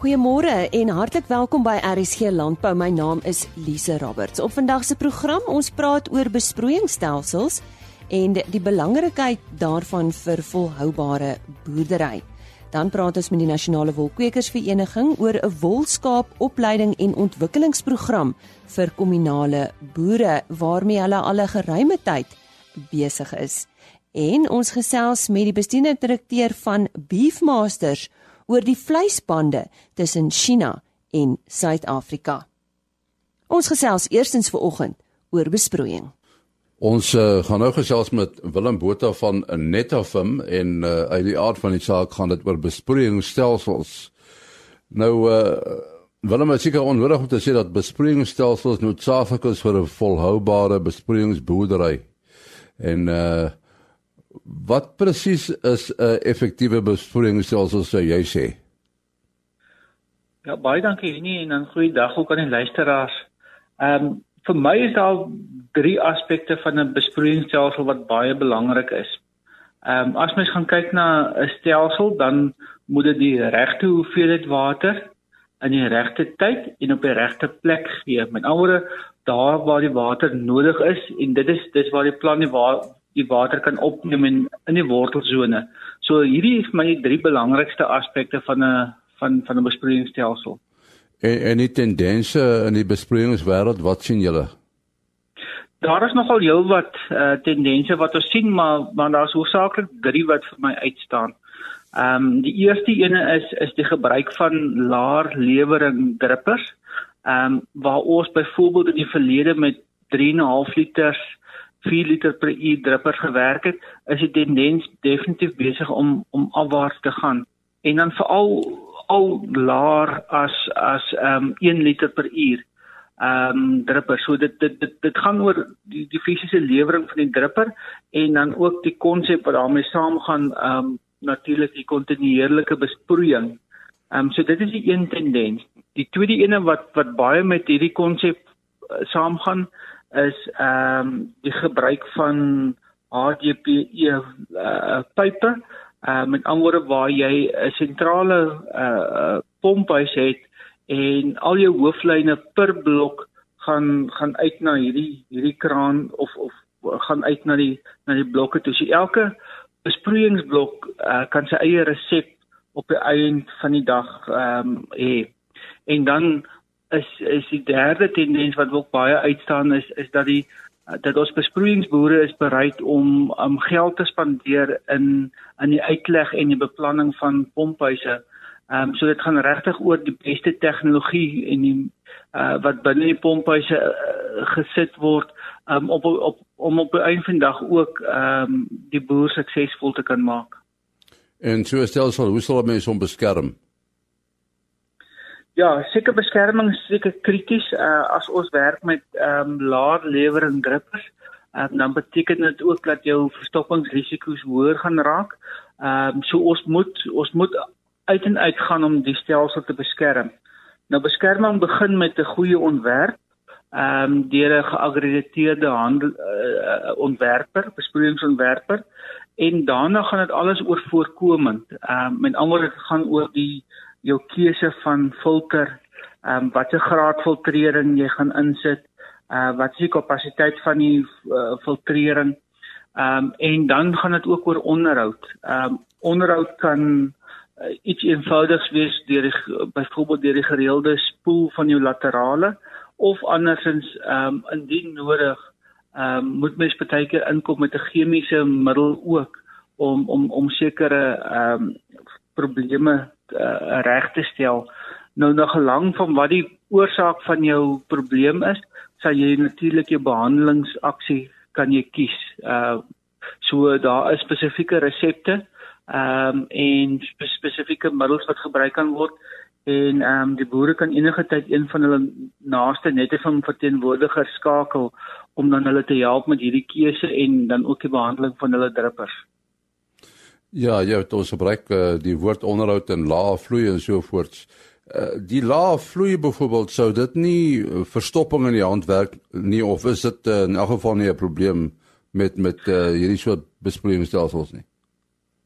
Goeiemôre en hartlik welkom by RSG Landbou. My naam is Lise Roberts. Op vandag se program ons praat oor besproeiingsstelsels en die belangrikheid daarvan vir volhoubare boerdery. Dan praat ons met die Nasionale Wolkwekersvereniging oor 'n wolskaapopleiding en ontwikkelingsprogram vir kommunale boere waarmee hulle al 'n geruime tyd besig is. En ons gesels met die bestuurende direkteur van Beefmasters oor die vleisbande tussen China en Suid-Afrika. Ons gesels eerstens ver oggend oor besproeiing. Ons uh, gaan nou gesels met Willem Botha van Netafim en uh, uit die aard van die saak gaan dit oor besproeiingsstelsels. Nou uh, Willem het seker onnodig om te sê dat besproeiingsstelsels noodsaaklik is vir 'n volhoubare besproeiingsboerdery. En uh Wat presies is 'n uh, effektiewe besproeiingsstelsel sou jy sê? Ja, baie dankie Jenny en 'n goeie dag ook aan die luisteraars. Ehm um, vir my is daar drie aspekte van 'n besproeiingsstelsel wat baie belangrik is. Ehm um, as mens gaan kyk na 'n stelsel, dan moet dit die regte hoeveelheid water in die regte tyd en op die regte plek gee. Met ander woorde, daar waar die water nodig is en dit is dis waar die plan die die water kan opneem in in die wortelsone. So hierdie is my drie belangrikste aspekte van 'n van van 'n besproeiingsstelsel. En en die tendense in die besproeiingswêreld, wat sien julle? Daar is nogal heelwat uh, tendense wat ons sien, maar maar daar's hoofsaaklik drie wat vir my uitstaan. Ehm um, die eerste ene is is die gebruik van laer lewering druppers. Ehm um, waar ons byvoorbeeld in die verlede met 3.5 liters 4 liter per uur dripper gewerk het, is die tendens definitief besig om om afwaarts te gaan. En dan veral al laer as as ehm um, 1 liter per uur. Ehm um, dripper. So dit dit dit dit gaan oor die die fisiese lewering van die dripper en dan ook die konsep wat daarmee saamgaan ehm um, natuurlik die kontinuerlike besproeiing. Ehm um, so dit is die een tendens. Die tweede ene wat wat baie met hierdie konsep uh, saamgaan is ehm um, die gebruik van HDPE uh, pype uh, met ander waar jy 'n sentrale uh, pomphuis het en al jou hooflyne per blok gaan gaan uit na hierdie hierdie kraan of of gaan uit na die na die blokke toe. So elke besproeiingsblok uh, kan sy eie resep op die einde van die dag ehm um, hê. En dan is is die derde tendens wat ook baie uitstaan is is dat die dat ons besproeiingsboere is bereid om om geld te spandeer in in die uitleg en die beplanning van pomphuise. Ehm um, so dit gaan regtig oor die beste tegnologie en die uh, wat binne die pomphuise uh, gesit word um, op op om op 'n eendag ook ehm um, die boer suksesvol te kan maak. En so stel sal hoe sal mense hom beskerm? Ja, seker beskerming is seker krities uh, as ons werk met ehm um, laer lewering drippers. Um, dan beteken dit ook dat jou verstoppingsrisiko's hoër gaan raak. Ehm um, so ons moet ons moet uit en uit gaan om die stelsel te beskerm. Nou beskerming begin met 'n goeie ontwerp ehm um, deur 'n geakkrediteerde handel uh, ontwerper, besproeiingsontwerper en daarna gaan dit alles oor voorkomend. Ehm um, met ander woorde gaan oor die jou keuse van filter, ehm um, watter graad filtrering jy gaan insit, uh wat is die kapasiteit van die uh, filtrering. Ehm um, en dan gaan dit ook oor onderhoud. Ehm um, onderhoud kan uh, iets eenvoudigs wees deur die byvoorbeeld deur die gereelde spoel van jou laterale of andersins ehm um, indien nodig ehm um, moet mens baie keer inkom met 'n chemiese middel ook om om om sekere ehm um, probleme uh, reg te stel. Nou na gelang van wat die oorsaak van jou probleem is, sal jy natuurlik jou behandelingsaksie kan jy kies. Uh so daar is spesifieke resepte ehm um, en spe spesifieke middels wat gebruik kan word en ehm um, die boere kan enige tyd een van hulle naaste nette van verteenwoordigers skakel om dan hulle te help met hierdie keuse en dan ook die behandeling van hulle drippers. Ja, jy het ons gebruik uh, die woord onderhoud en lae vloei en so voort. Uh, die lae vloei byvoorbeeld sou dit nie uh, verstopping in die handwerk nie of is dit uh, in elk geval nie 'n probleem met met uh, hierdie soort besproeiingsstelsels nie.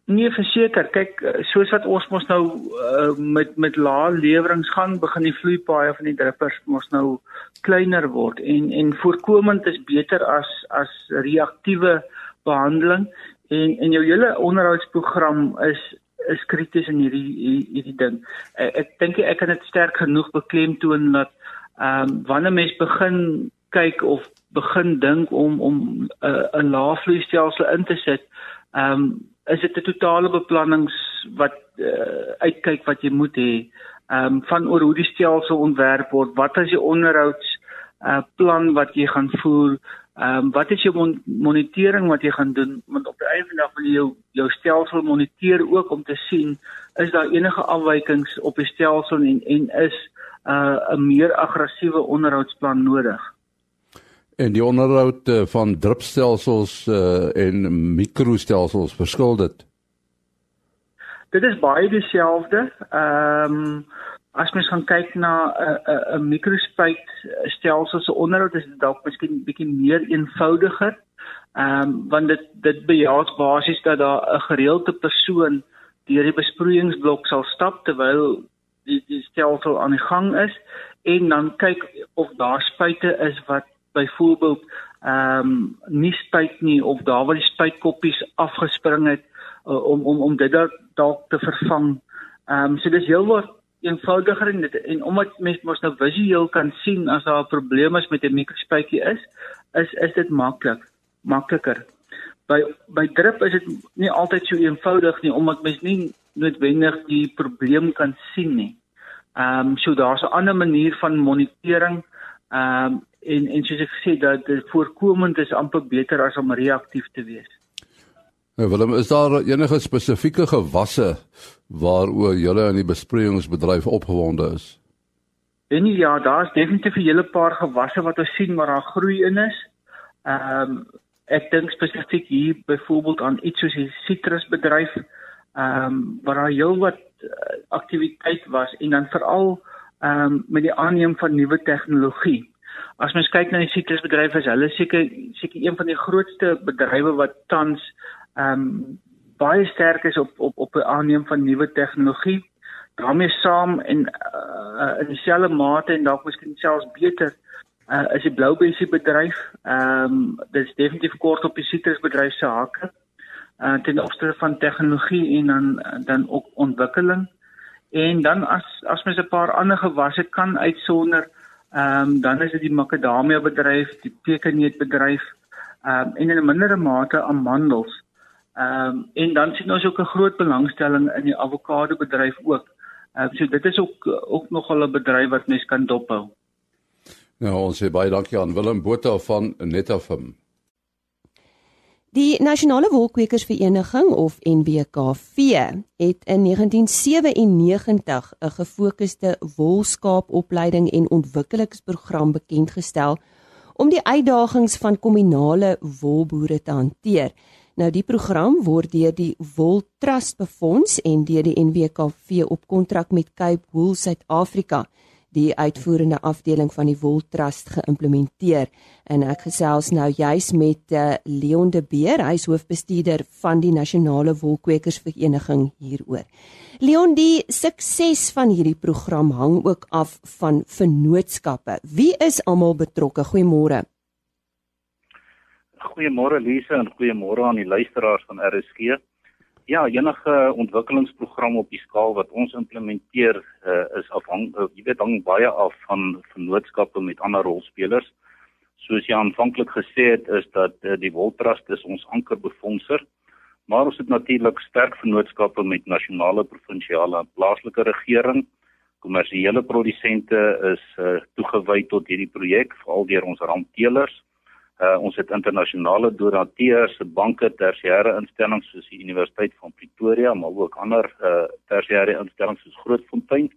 Nee, verseker. Kyk, soos wat ons mos nou uh, met met lae lewerings gaan, begin die vloeipaaie van die drippers mos nou kleiner word en en voorkomend is beter as as reaktiewe behandeling en en jou hele onderhoudsprogram is is krities in hierdie hierdie ding. Ek, ek dink ek kan dit sterk genoeg beklemtoon dat ehm um, wanneer mens begin kyk of begin dink om om 'n uh, 'n laafvloeistelsel in te sit, ehm um, is dit 'n totale beplannings wat uh, uitkyk wat jy moet hê ehm um, van oor hoe die stelsel ontwerp word, wat is die onderhouds uh, plan wat jy gaan voer, ehm um, wat is jou mon monitering wat jy gaan doen want op die einde van die dag wil jy jou jou stelsel moniteer ook om te sien is daar enige afwykings op die stelsel en en is uh, 'n uh, meer aggressiewe onderhoudsplan nodig. En die onderhoud uh, van drupstelsels uh, en mikrostelsels verskil dit. Dit is baie dieselfde. Ehm um, as mens gaan kyk na 'n 'n 'n mikrospuit stelsel se onderhoud is dit dalk miskien bietjie meer eenvoudiger. Ehm um, want dit dit bejaag basies dat daar 'n gereelde persoon deur die besproeiingsblok sal stap terwyl die die stelsel aan die gang is en dan kyk of daar spuite is wat byvoorbeeld ehm um, nie spuit nie of daar waar die spuitkoppies afgespring het uh, om om om dit dalk te vervang. Ehm um, so dis heel wat eenvoudiger en dit en omdat mens mos nou visueel kan sien as daar 'n probleem is met 'n mikrospuitjie is, is is dit maklik, makliker. By by drip is dit nie altyd so eenvoudig nie omdat mens nie noodwendig die probleem kan sien nie. Ehm um, so daar's 'n ander manier van monitering ehm um, en en soos ek gesê dat voorkomend is amper beter as om reaktief te wees. Nou Willem, is daar enige spesifieke gewasse waaroor julle in die besproeiingsbedryf opgewonde is? En ja, daar's definitief 'n hele paar gewasse wat ons sien waar daar groei in is. Ehm um, ek dink spesifiek hier byvoorbeeld aan iets soos die sitrusbedryf ehm um, waar daar heelwat uh, aktiwiteit was en dan veral ehm um, met die aanneem van nuwe tegnologie. As mens kyk na die sitrusbedryf is hulle seker seker een van die grootste bedrywe wat tans ehm um, baie sterk is op op op die aanneem van nuwe tegnologie. daarmee saam en uh, in dieselfde mate en dalk miskien selfs beter uh, is die bloubesie bedryf. Ehm um, dit is definitief kort op die sitrusbedryf se hake. Uh, ten opsigte van tegnologie en dan dan ook ontwikkeling. En dan as as mens 'n paar ander gewasse kan uitsonder Ehm um, dan is dit die makadamia bedryf, die pekanneutbedryf, ehm um, en in 'n mindere mate amandels. Ehm um, en dan sien ons ook 'n groot belangstelling in die avokado bedryf ook. Ehm um, so dit is ook ook nogal 'n bedryf wat mens kan dophou. Nou ons sê baie dankie aan Willem Botha van Netafim. Die Nasionale Wolkwekersvereniging of NWKV het in 1997 'n gefokusde wolskaapopleiding en ontwikkelingsprogram bekend gestel om die uitdagings van kominale wolboere te hanteer. Nou die program word deur die Wool Trust befonds en deur die NWKV op kontrak met Cape Wool Suid-Afrika die uitvoerende afdeling van die Wool Trust geïmplementeer en ek gesels nou juis met uh, Leon de Beer, hy is hoofbestuurder van die Nasionale Wolkwekersvereniging hieroor. Leon, die sukses van hierdie program hang ook af van vennootskappe. Wie is almal betrokke? Goeiemôre. Goeiemôre Lise en goeiemôre aan die luisteraars van RSG. Ja, enige ontwikkelingsprogram op die skaal wat ons implementeer uh, is afhang uh, jy weet hang baie af van vennootskappe met ander rolspelers. Soos jy aanvanklik gesê het is dat uh, die Woltrust is ons ankerbefondser, maar ons het natuurlik sterk vennootskappe met nasionale, provinsiale en plaaslike regering. Kommersiële produsente is uh, toegewy tot hierdie projek, veral deur ons rampteelers. Uh, ons het internasionale donateurs, banke, tersiêre instellings soos die Universiteit van Pretoria, maar ook ander uh, tersiêre instellings soos Grootfontein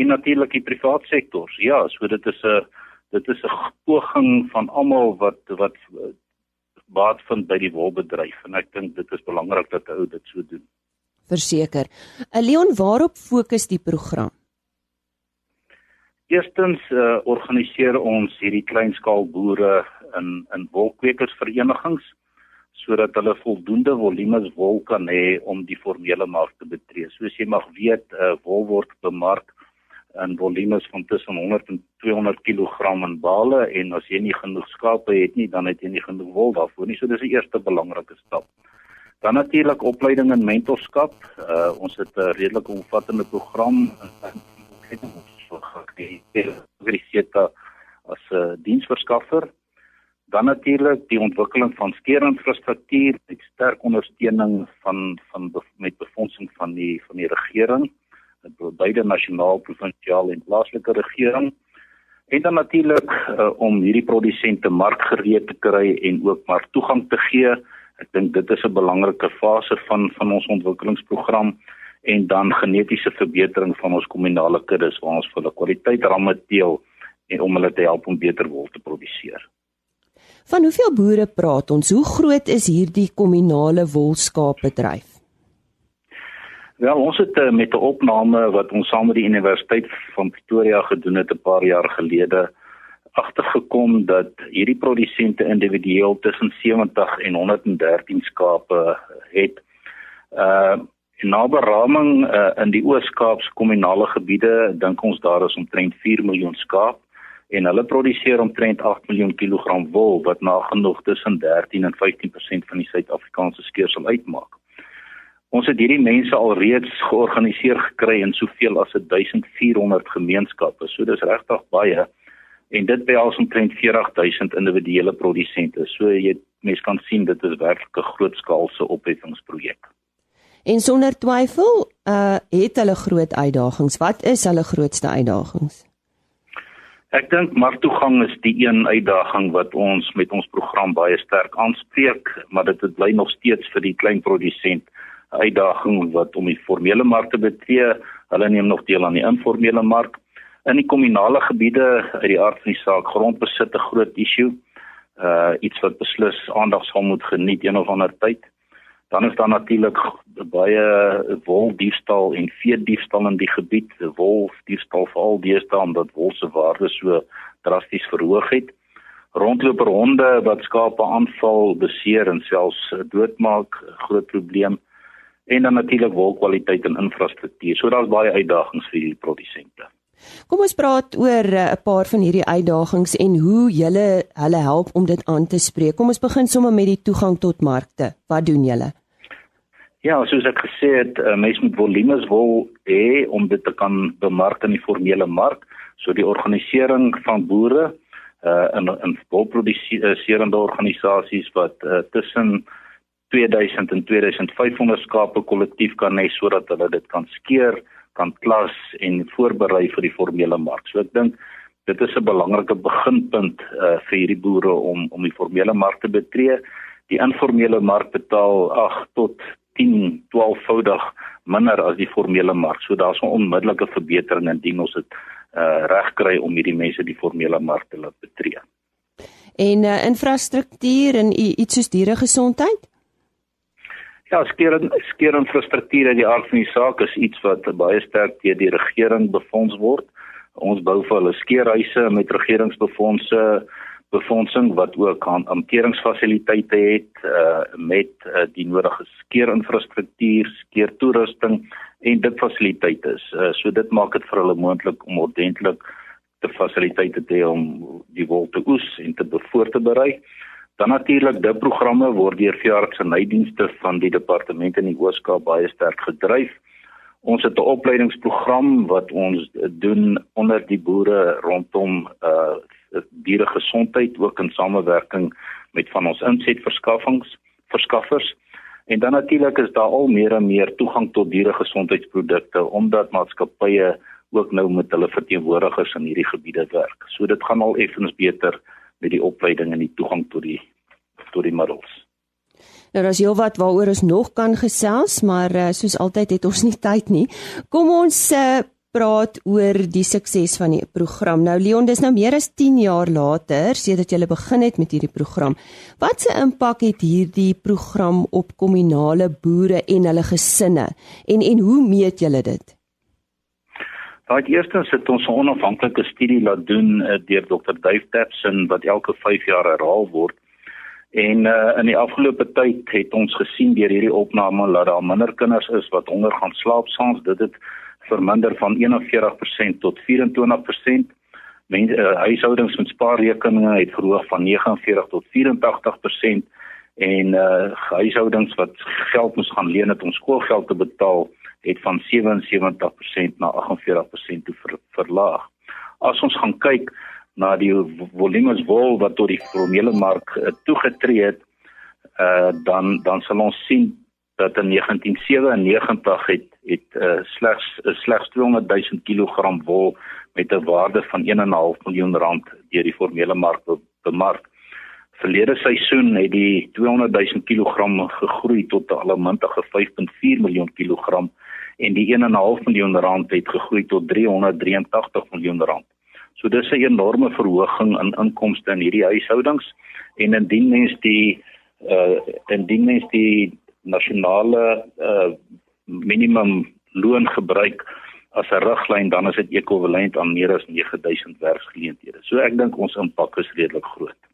en natuurlik die private sektor. Ja, so dit is 'n dit is 'n poging van almal wat wat uh, baat vind by die wolbedryf en ek dink dit is belangrik dat ou dit so doen. Verseker. Uh, Leon, waarop fokus die program? Eerstens uh, organiseer ons hierdie kleinskaal boere in in wolkwekersverenigings sodat hulle voldoende volumes wol kan hê om die formele mark te betree. Soos jy mag weet, uh, wol word bemark in volumes van tussen 100 en 200 kg in bale en as jy nie genoeg skape het nie, dan het jy nie genoeg wol daarvoor nie. So dis die eerste belangrike stap. Dan natuurlik opleiding en mentorskap. Uh, ons het 'n redelik omvattende program het ons gekry as 'n uh, diensverskaffer. Dan natuurlik die ontwikkeling van skeerinfrastruktuur met sterk ondersteuning van van met befondsing van die van die regering beide nasionaal, provinsiaal en plaaslike regering. En dan natuurlik uh, om hierdie produsente markgereed te kry en ook maar toegang te gee. Ek dink dit is 'n belangrike fase van van ons ontwikkelingsprogram en dan genetiese verbetering van ons kommunale kuddes waar ons vir hulle kwaliteit ramme teel en om hulle te help om beter wol te produseer. Van hoeveel boere praat ons? Hoe groot is hierdie kommunale wolskaapbedryf? Wel, ons het uh, met 'n opname wat ons saam met die Universiteit van Pretoria gedoen het 'n paar jaar gelede agtergekom dat hierdie produsente individueel tussen 70 en 113 skape het. Uh na beraming uh, in die Oos-Kaapse kommunale gebiede dink ons daar is omtrent 4 miljoen skaap en hulle produseer omtrent 8 miljoen kilogram wol wat nagenoeg tussen 13 en 15% van die Suid-Afrikaanse skeersel uitmaak. Ons het hierdie mense alreeds georganiseer gekry in soveel as 1400 gemeenskappe. So dis regtig baie en dit behels omtrent 40000 individuele produsente. So jy mense kan sien dit is werklik 'n grootskaalse opheffingsprojek. En sonder twyfel, uh het hulle groot uitdagings. Wat is hulle grootste uitdagings? Ek dink marktoegang is die een uitdaging wat ons met ons program baie sterk aanspreek, maar dit bly nog steeds vir die klein produsent uitdaging wat om die formele mark te betree. Hulle neem nog deel aan die informele mark. In die kommunale gebiede uit die aard van die saak grondbesit 'n groot issue. Uh iets wat beslis aandag sal moet geniet een of ander tyd. Dan is daar natuurlik baie woldiefstal en veediefstal in die gebied. Woldiefstal veral deesdae omdat wol se waarde so drasties verhoog het. Rondloper honde wat skape aanval, beseer en selfs doodmaak, groot probleem en dan natuurlik wolkwaliteit en infrastruktuur. So daar's baie uitdagings vir hierdie produsente. Kom ons praat oor eh, 'n paar van hierdie uitdagings en hoe julle hulle help om dit aan te spreek. Kom ons begin sommer met die toegang tot markte. Wat doen julle? Ja, soos ek gesê het, uh, mense moet volumes wil hê om dit te kan bemark in die formele mark. So die organisering van boere uh in in wolproduserende organisasies wat uh, tussen 2000 en 2500 skape kollektief kan hê sodat hulle dit kan skeer, kan klas en voorberei vir die formele mark. So ek dink dit is 'n belangrike beginpunt uh, vir hierdie boere om om die formele mark te betree. Die informele mark betaal 8 tot 10, 12voudig minder as die formele mark. So daar's 'n onmiddellike verbetering indien ons dit uh, regkry om hierdie mense die formele mark te laat betree. En uh, infrastruktuur en iets soos dieregesondheid? Ja, skeer skeer infrastruktuur uit die aard van die saak is iets wat baie sterk deur die regering befonds word. Ons bou vir hulle skeerhuise met regeringsbefondse befondsing wat ook aan hanteringsfasiliteite het uh, met uh, die nodige skeerinfrastruktuur, skeertoerusting en dit fasiliteite is. Uh, so dit maak dit vir hulle moontlik om ordentlik te fasiliteite te hê om die wol te oes en te bevoor te berei. Dan natuurlik die programme word deur veeartse nydienste van die departement in die Ooskaap baie sterk gedryf. Ons het 'n opleidingsprogram wat ons doen onder die boere rondom uh diere gesondheid ook in samewerking met van ons insetverskaffings verskaffers. En dan natuurlik is daar al meer en meer toegang tot diere gesondheidsprodukte omdat maatskappye ook nou met hulle verteenwoordigers in hierdie gebiede werk. So dit gaan al effens beter met die opleiding en die toegang tot die tot die middels. Nou daar's heelwat waaroor ons nog kan gesels, maar uh, soos altyd het ons nie tyd nie. Kom ons uh, praat oor die sukses van die program. Nou Leon, dis nou meer as 10 jaar later sedert jy begin het met hierdie program. Wat se impak het hierdie program op kommunale boere en hulle gesinne? En en hoe meet julle dit? Daai eerstens het ons 'n onafhanklike studie laat doen uh, deur Dr. Dave Tapson wat elke 5 jaar herhaal word. En uh, in die afgelope tyd het ons gesien deur hierdie opname dat daar minder kinders is wat honger gaan slaap saans. Dit het verminder van 41% tot 24%. Mense uh, huishoudings met spaarrekeninge het verhoog van 49 tot 84% en uh huishoudings wat geld moes gaan leen het om skoolgeld te betaal het van 77% na 48% toe ver, verlaag. As ons gaan kyk na die volumes wol wat tot die formele mark uh, toegetree het, uh dan dan sal ons sien dat in 1997 het het uh, slegs uh, slegs 200 000 kg wol met 'n waarde van 1.5 miljoen rand deur die formele mark bemark. Verlede seisoen het die 200 000 kg gegroei tot 'n almintige 5.4 miljoen kilogram en die 1.5 miljoen rand het gegroei tot 383 miljoen rand. So dis 'n enorme verhoging in inkomste in hierdie huishoudings en indien mens die uh indien mens die nasionale uh minimum loon gebruik as 'n riglyn dan is dit ekwivalent aan meer as 9000 werksgeleenthede. So ek dink ons impak is redelik groot.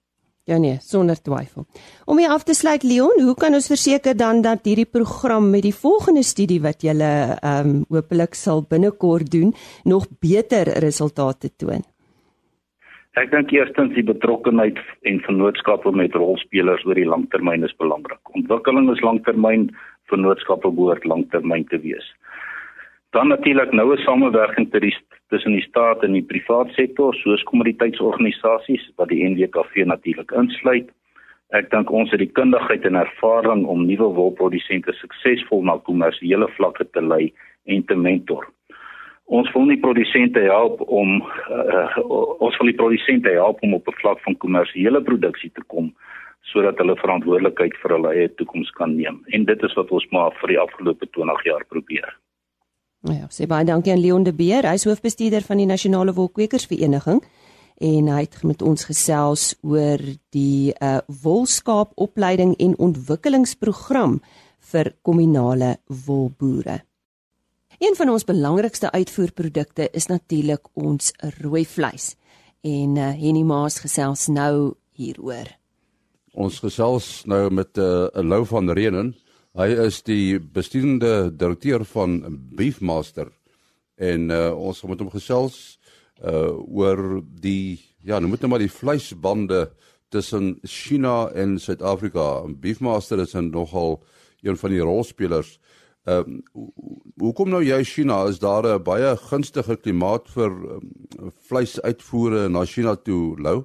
Ja nee, sonder twyfel. Om hier af te sluit Leon, hoe kan ons verseker dan dat hierdie program met die volgende studie wat jy ehm um, hopelik sal binnekort doen, nog beter resultate toon? Ek dink eerstens die betrokkenheid en vennootskappe met rolspelers oor die langtermyn is belangrik. Ontwikkeling is langtermyn, vennootskappe behoort langtermyn te wees. Dan natuurlik noue samewerking tussen die staat en die privaat sektor soos kommoditeitsorganisasies wat die NWKV natuurlik insluit. Ek dink ons het die kundigheid en ervaring om nuwe wolprodusente suksesvol na kommersiële vlakke te lei en te mentor. Ons wil nie produsente help om uh, ons wil die produsente help om op 'n vlak van kommersiële produksie te kom sodat hulle verantwoordelikheid vir hulle eie toekoms kan neem. En dit is wat ons maar vir die afgelope 20 jaar probeer. Nou ja, sê baie dankie aan Leon de Beer, hy is hoofbestuurder van die Nasionale Wolkwekersvereniging en hy het met ons gesels oor die uh wolskaapopleiding en ontwikkelingsprogram vir kominale wolboere. Een van ons belangrikste uitvoerprodukte is natuurlik ons rooi vleis. En uh, Henny Maas gesels nou hieroor. Ons gesels nou met 'n uh, Lou van Renen Hy is die bestuurende direkteur van Beefmaster en uh, ons gaan met hom gesels uh oor die ja, nou moet net maar die vleisbande tussen China en Suid-Afrika. Beefmaster is nogal een van die rolspelers. Ehm uh, hoekom nou jy China? Is daar 'n baie gunstige klimaat vir um, vleisuitvoere na China toe, Lou?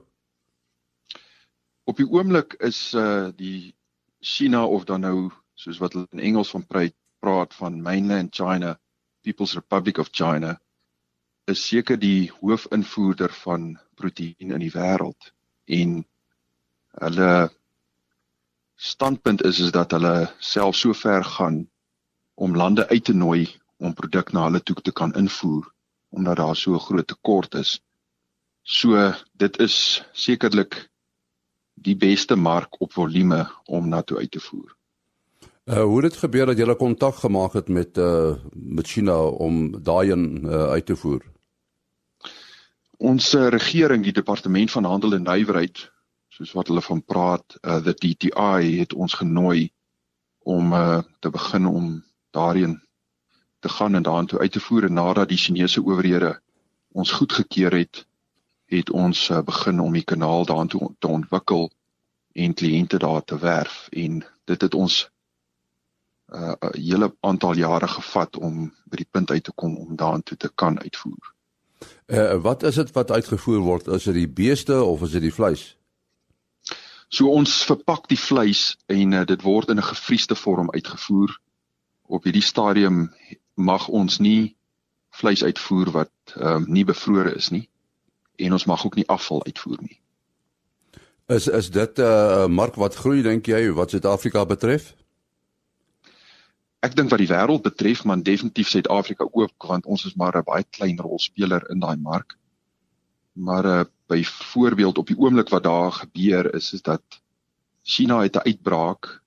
Op die oomblik is uh die China of dan nou soos wat hulle in Engels van praat, praat van mainland China, People's Republic of China, is seker die hoofinvoerder van proteïen in die wêreld en hulle standpunt is is dat hulle self so ver gaan om lande uit te nooi om produk na hulle toe te kan invoer omdat daar so 'n groot tekort is. So dit is sekerlik die beste mark op volume om na toe uit te voer. Uh hoe dit gebeur dat jy kontak gemaak het met uh met China om daai in uh, uit te voer? Ons uh, regering, die departement van handel en nywerheid, soos wat hulle van praat, uh the DTI het ons genooi om uh te begin om daarin te gaan en daartoe uit te voer en nadat die Chinese owerhede ons goedgekeur het, het ons uh, begin om die kanaal daartoe te ontwikkel en kliënte daar te werf en dit het ons 'n uh, hele aantal jare gevat om by die punt uit te kom om daartoe te kan uitvoer. Uh, wat is dit wat uitgevoer word? Is dit die beeste of is dit die vleis? So ons verpak die vleis en uh, dit word in 'n gevriesde vorm uitgevoer. Op hierdie stadium mag ons nie vleis uitvoer wat ehm uh, nie bevrore is nie en ons mag ook nie afval uitvoer nie. Is is dit 'n uh, mark wat groei dink jy wat Suid-Afrika betref? Ek dink wat die wêreld betref, maar definitief Suid-Afrika ook want ons is maar 'n baie klein rolspeler in daai mark. Maar uh, by voorbeeld op die oomblik wat daar gebeur is is dat China het 'n uitbraak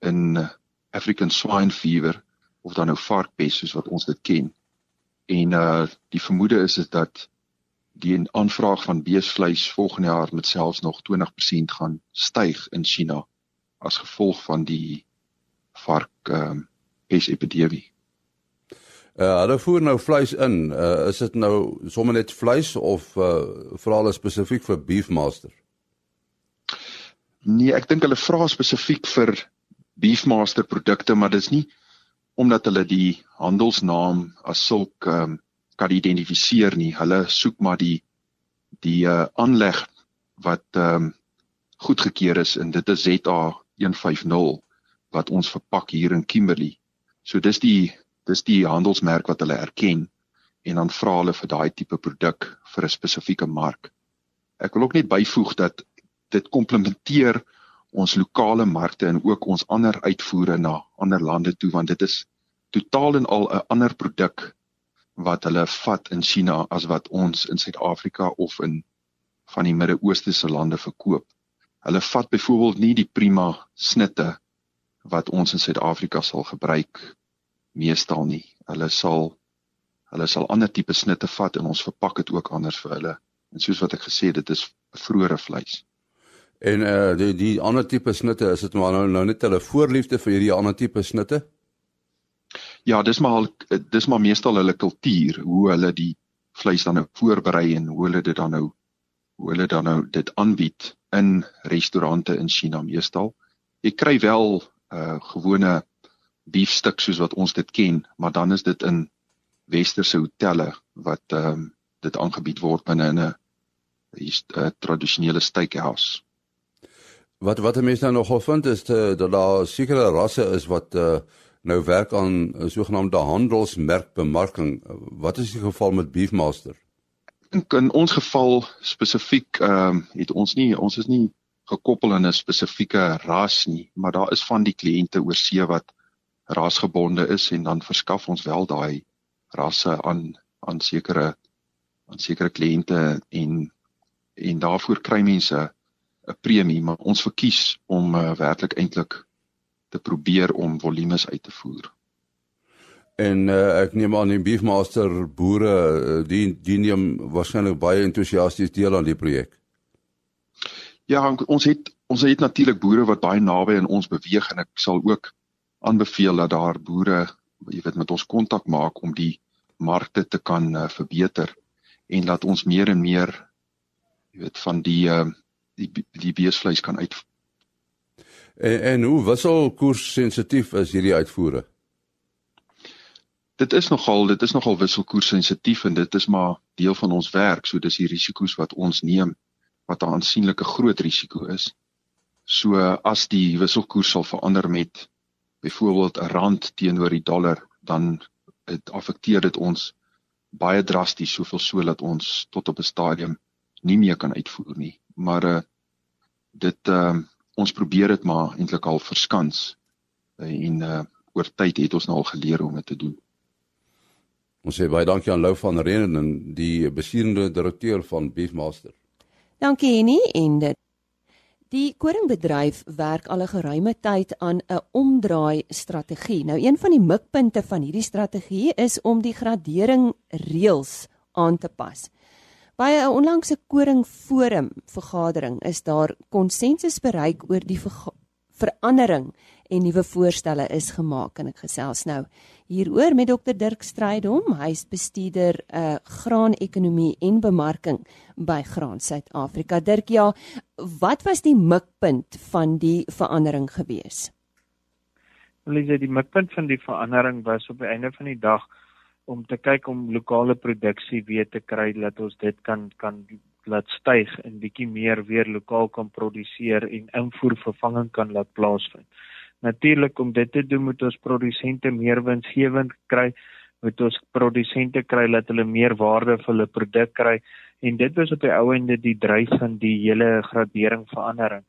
in African swine fever of dan nou varkpes soos wat ons dit ken. En uh die vermoede is is dat die aanvraag van beesvleis volgende jaar met selfs nog 20% gaan styg in China as gevolg van die vark ehm um, pesepidemie. Uh hulle voer nou vleis in. Uh is dit nou sommer net vleis of uh vra hulle spesifiek vir Beefmaster? Nee, ek dink hulle vra spesifiek vir Beefmaster produkte, maar dis nie omdat hulle die handelsnaam as sulk um, kan identifiseer nie. Hulle soek maar die die uh aanleg wat ehm um, goedgekeur is en dit is ZA 150 wat ons verpak hier in Kimberley. So dis die dis die handelsmerk wat hulle erken en dan vra hulle vir daai tipe produk vir 'n spesifieke mark. Ek wil ook net byvoeg dat dit komplementeer ons lokale markte en ook ons ander uitvoere na ander lande toe want dit is totaal en al 'n ander produk wat hulle vat in China as wat ons in Suid-Afrika of in van die Midde-Ooste se lande verkoop. Hulle vat byvoorbeeld nie die prima snitte wat ons in Suid-Afrika sal gebruik meestal nie. Hulle sal hulle sal ander tipe snitte vat en ons verpak dit ook anders vir hulle. En soos wat ek gesê het, dit is vroeëre vleis. En eh uh, die die ander tipe snitte, is dit maar nou nou net hulle voorliefde vir hierdie ander tipe snitte? Ja, dis maar dis maar meestal hulle kultuur, hoe hulle die vleis dan nou voorberei en hoe hulle dit dan nou hoe hulle dan nou dit aanbied in restaurante in China meestal. Jy kry wel uh gewone biefstuk soos wat ons dit ken, maar dan is dit in westerse hotelle wat ehm um, dit aangebied word binne 'n 'n tradisionele steakhouse. Wat wat mense nou nogal vind is te, dat daar sekere rasse is wat uh, nou werk aan sogenaamde handelsmerkbemarking. Wat is die geval met Beefmaster? Dink in ons geval spesifiek ehm um, het ons nie ons is nie gekoppel aan 'n spesifieke ras nie, maar daar is van die kliënte oor see wat rasgebonde is en dan verskaf ons wel daai rasse aan aan sekere aan sekere kliënte en en daarvoor kry mense 'n premie maar ons verkies om uh, werklik eintlik te probeer om volumes uit te voer. En uh, ek neem aan die Beefmaster boere uh, die die neem waarskynlik baie entoesiasties deel aan die projek. Ja, ons het ons het natuurlik boere wat baie naby aan ons beweeg en ek sal ook aanbeveel dat daar boere jy weet met ons kontak maak om die markte te kan uh, verbeter en dat ons meer en meer jy weet van die uh, die die beesvleis kan uit En, en hoe wissel koers sensitief is hierdie uitvoere? Dit is nogal dit is nogal wisselkoers sensitief en dit is maar deel van ons werk, so dis die risiko's wat ons neem wat 'n aansienlike groot risiko is. So as die wisselkoers sal verander met byvoorbeeld 'n rand teenoor die dollar, dan dit affekteer dit ons baie drasties soveel so dat ons tot op 'n stadium nie meer kan uitvoer nie. Maar uh dit ehm uh, ons probeer dit maar eintlik al verskans uh, en uh oor tyd het ons nou al geleer hoe om dit te doen. Ons sê baie dankie aan Lou van Renen, die besturende direkteur van Beefmaster. Dankie Henny en dit Die koringbedryf werk al 'n geruime tyd aan 'n omdraai strategie. Nou een van die mikpunte van hierdie strategie is om die gradering reëls aan te pas. By 'n onlangse koringforum vergadering is daar konsensus bereik oor die verandering en nuwe voorstelle is gemaak en ek gesels nou hieroor met Dr Dirk Strydom, hy is bestuurder uh, graanekonomie en bemarking by Graan Suid-Afrika. Dirk, ja, wat was die mikpunt van die verandering gewees? Elise, die mikpunt van die verandering was op die einde van die dag om te kyk om lokale produksie weer te kry dat ons dit kan kan laat styg en bietjie meer weer lokaal kan produseer en invoer vervanging kan laat plaasvind. Natuurlik om dit te doen moet ons produsente meer winsgewend kry, moet ons produsente kry dat hulle meer waarde vir hulle produk kry en dit was op die ou ende die dryf van die hele gradering verandering.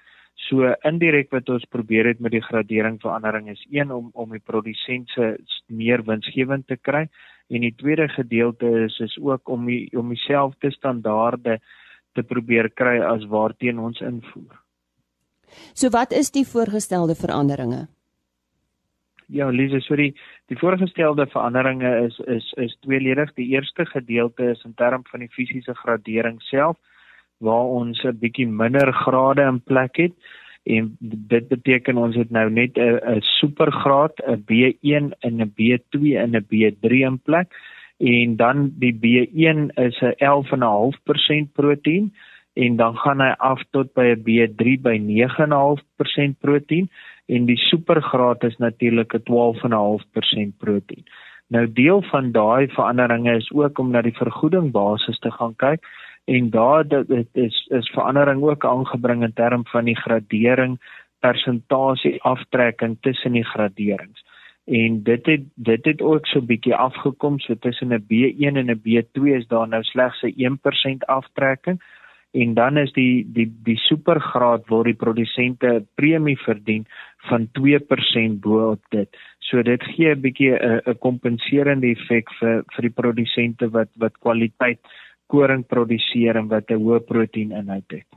So indirek wat ons probeer het met die gradering verandering is een om om die produsente meer winsgewend te kry en die tweede gedeelte is is ook om die, om dieselfde standaarde te probeer kry as waarteen ons invoer. So wat is die voorgestelde veranderinge? Ja, Lise, so die die voorgestelde veranderinge is is is tweeledig. Die eerste gedeelte is in term van die fisiese gradering self waar ons 'n bietjie minder grade in plek het en dit beteken ons het nou net 'n 'n supergraad, 'n B1 en 'n B2 en 'n B3 in plek en dan die B1 is 'n 11.5% proteïen en dan gaan hy af tot by 'n B3 by 9.5% proteïen en die supergraad is natuurlik 'n 12.5% proteïen. Nou deel van daai veranderinge is ook om na die vergoeding basis te gaan kyk en daar dit is is verandering ook aangebring in term van die gradering persentasie aftrekking tussen die graderings. En dit het dit het ook so bietjie afgekom so tussen 'n B1 en 'n B2 is daar nou slegs 'n 1% aftrekking en dan is die die die supergraad waar die produsente premie verdien van 2% bo op dit. So dit gee 'n bietjie 'n 'n kompenserende effek vir vir die produsente wat wat kwaliteit koring produseer en wat 'n hoë proteïninhoud het.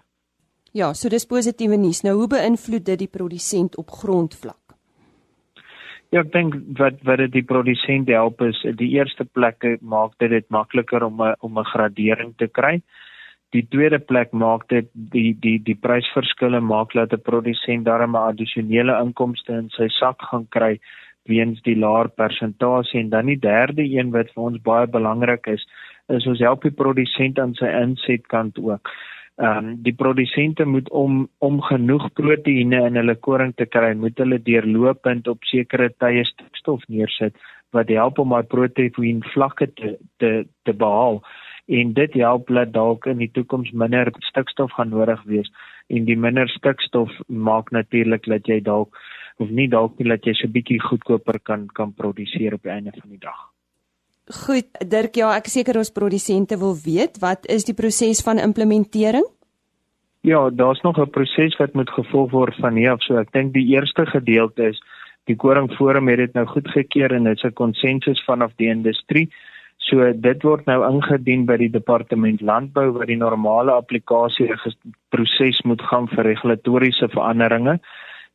Ja, so dis positiewe nuus. Nou hoe beïnvloed dit die produsent op grondvlak? Ja, ek dink wat wat dit die produsent help is die eerste plekke maak dit dit makliker om 'n om 'n gradering te kry. Die tweede plek maak dit die die die prysverskille maak dat 'n produsent daarmee addisionele inkomste in sy sak gaan kry weens die laer persentasie en dan die derde een wat vir ons baie belangrik is is ons help die produsent aan sy insetkant ook. Ehm um, die produsente moet om om genoeg proteïene in hulle koring te kry, moet hulle deurlopend op sekere tye stikstof neersit wat help om daai proteïen vlakke te te te behaal en dit help dat dalk in die toekoms minder stikstof gaan nodig wees en die minder stikstof maak natuurlik dat jy dalk of nie dalk nie dat jy so bietjie goedkoper kan kan produseer op die einde van die dag. Goed, Dirk, ja, ek seker ons produsente wil weet wat is die proses van implementering? Ja, daar's nog 'n proses wat moet gevolg word van hier af. So ek dink die eerste gedeelte is die koringforum het dit nou goedgekeur en dit is 'n konsensus vanaf die industrie. So dit word nou ingedien by die departement landbou waar die normale applikasie proses moet gaan vir regulatoriese veranderinge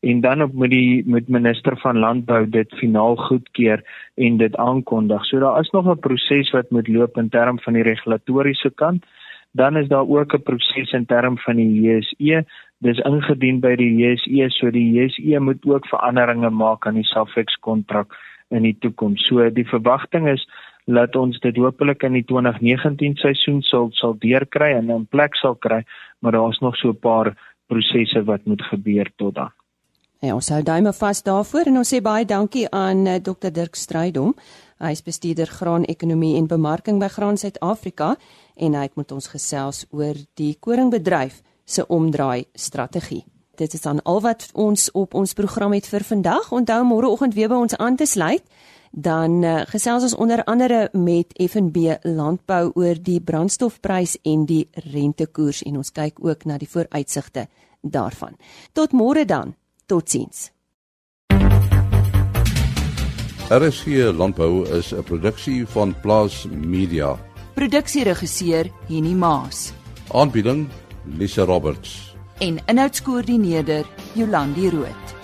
en dan op met die met minister van landbou dit finaal goedkeur en dit aankondig. So daar is nog 'n proses wat moet loop in term van die regulatoriese kant. Dan is daar ook 'n proses in term van die JSE. Dis ingedien by die JSE, so die JSE moet ook veranderinge maak aan die Safex kontrak in die toekoms. So die verwagting is laat ons dit hopelik in die 2019 seisoen sal sal deurkry en in plek sal kry, maar daar's nog so 'n paar prosesse wat moet gebeur tot dan. Ja, ons hou duime vas daarvoor en ons sê baie dankie aan uh, Dr Dirk Strydom. Hy is bestuurder graanekonomie en bemarking by Graan Suid-Afrika en hy het met ons gesels oor die koringbedryf se omdraai strategie. Dit is dan al wat ons op ons program het vir vandag. Onthou môreoggend weer by ons aan te sluit dan uh, gesels ons onder andere met FNB Landbou oor die brandstofprys en die rentekoers en ons kyk ook na die vooruitsigte daarvan. Tot môre dan. Totsiens. RSG Landbou is 'n produksie van Plaas Media. Produksieregisseur Henny Maas. Aanbieding Lisa Roberts. En inhoudskoördineerder Jolandi Root.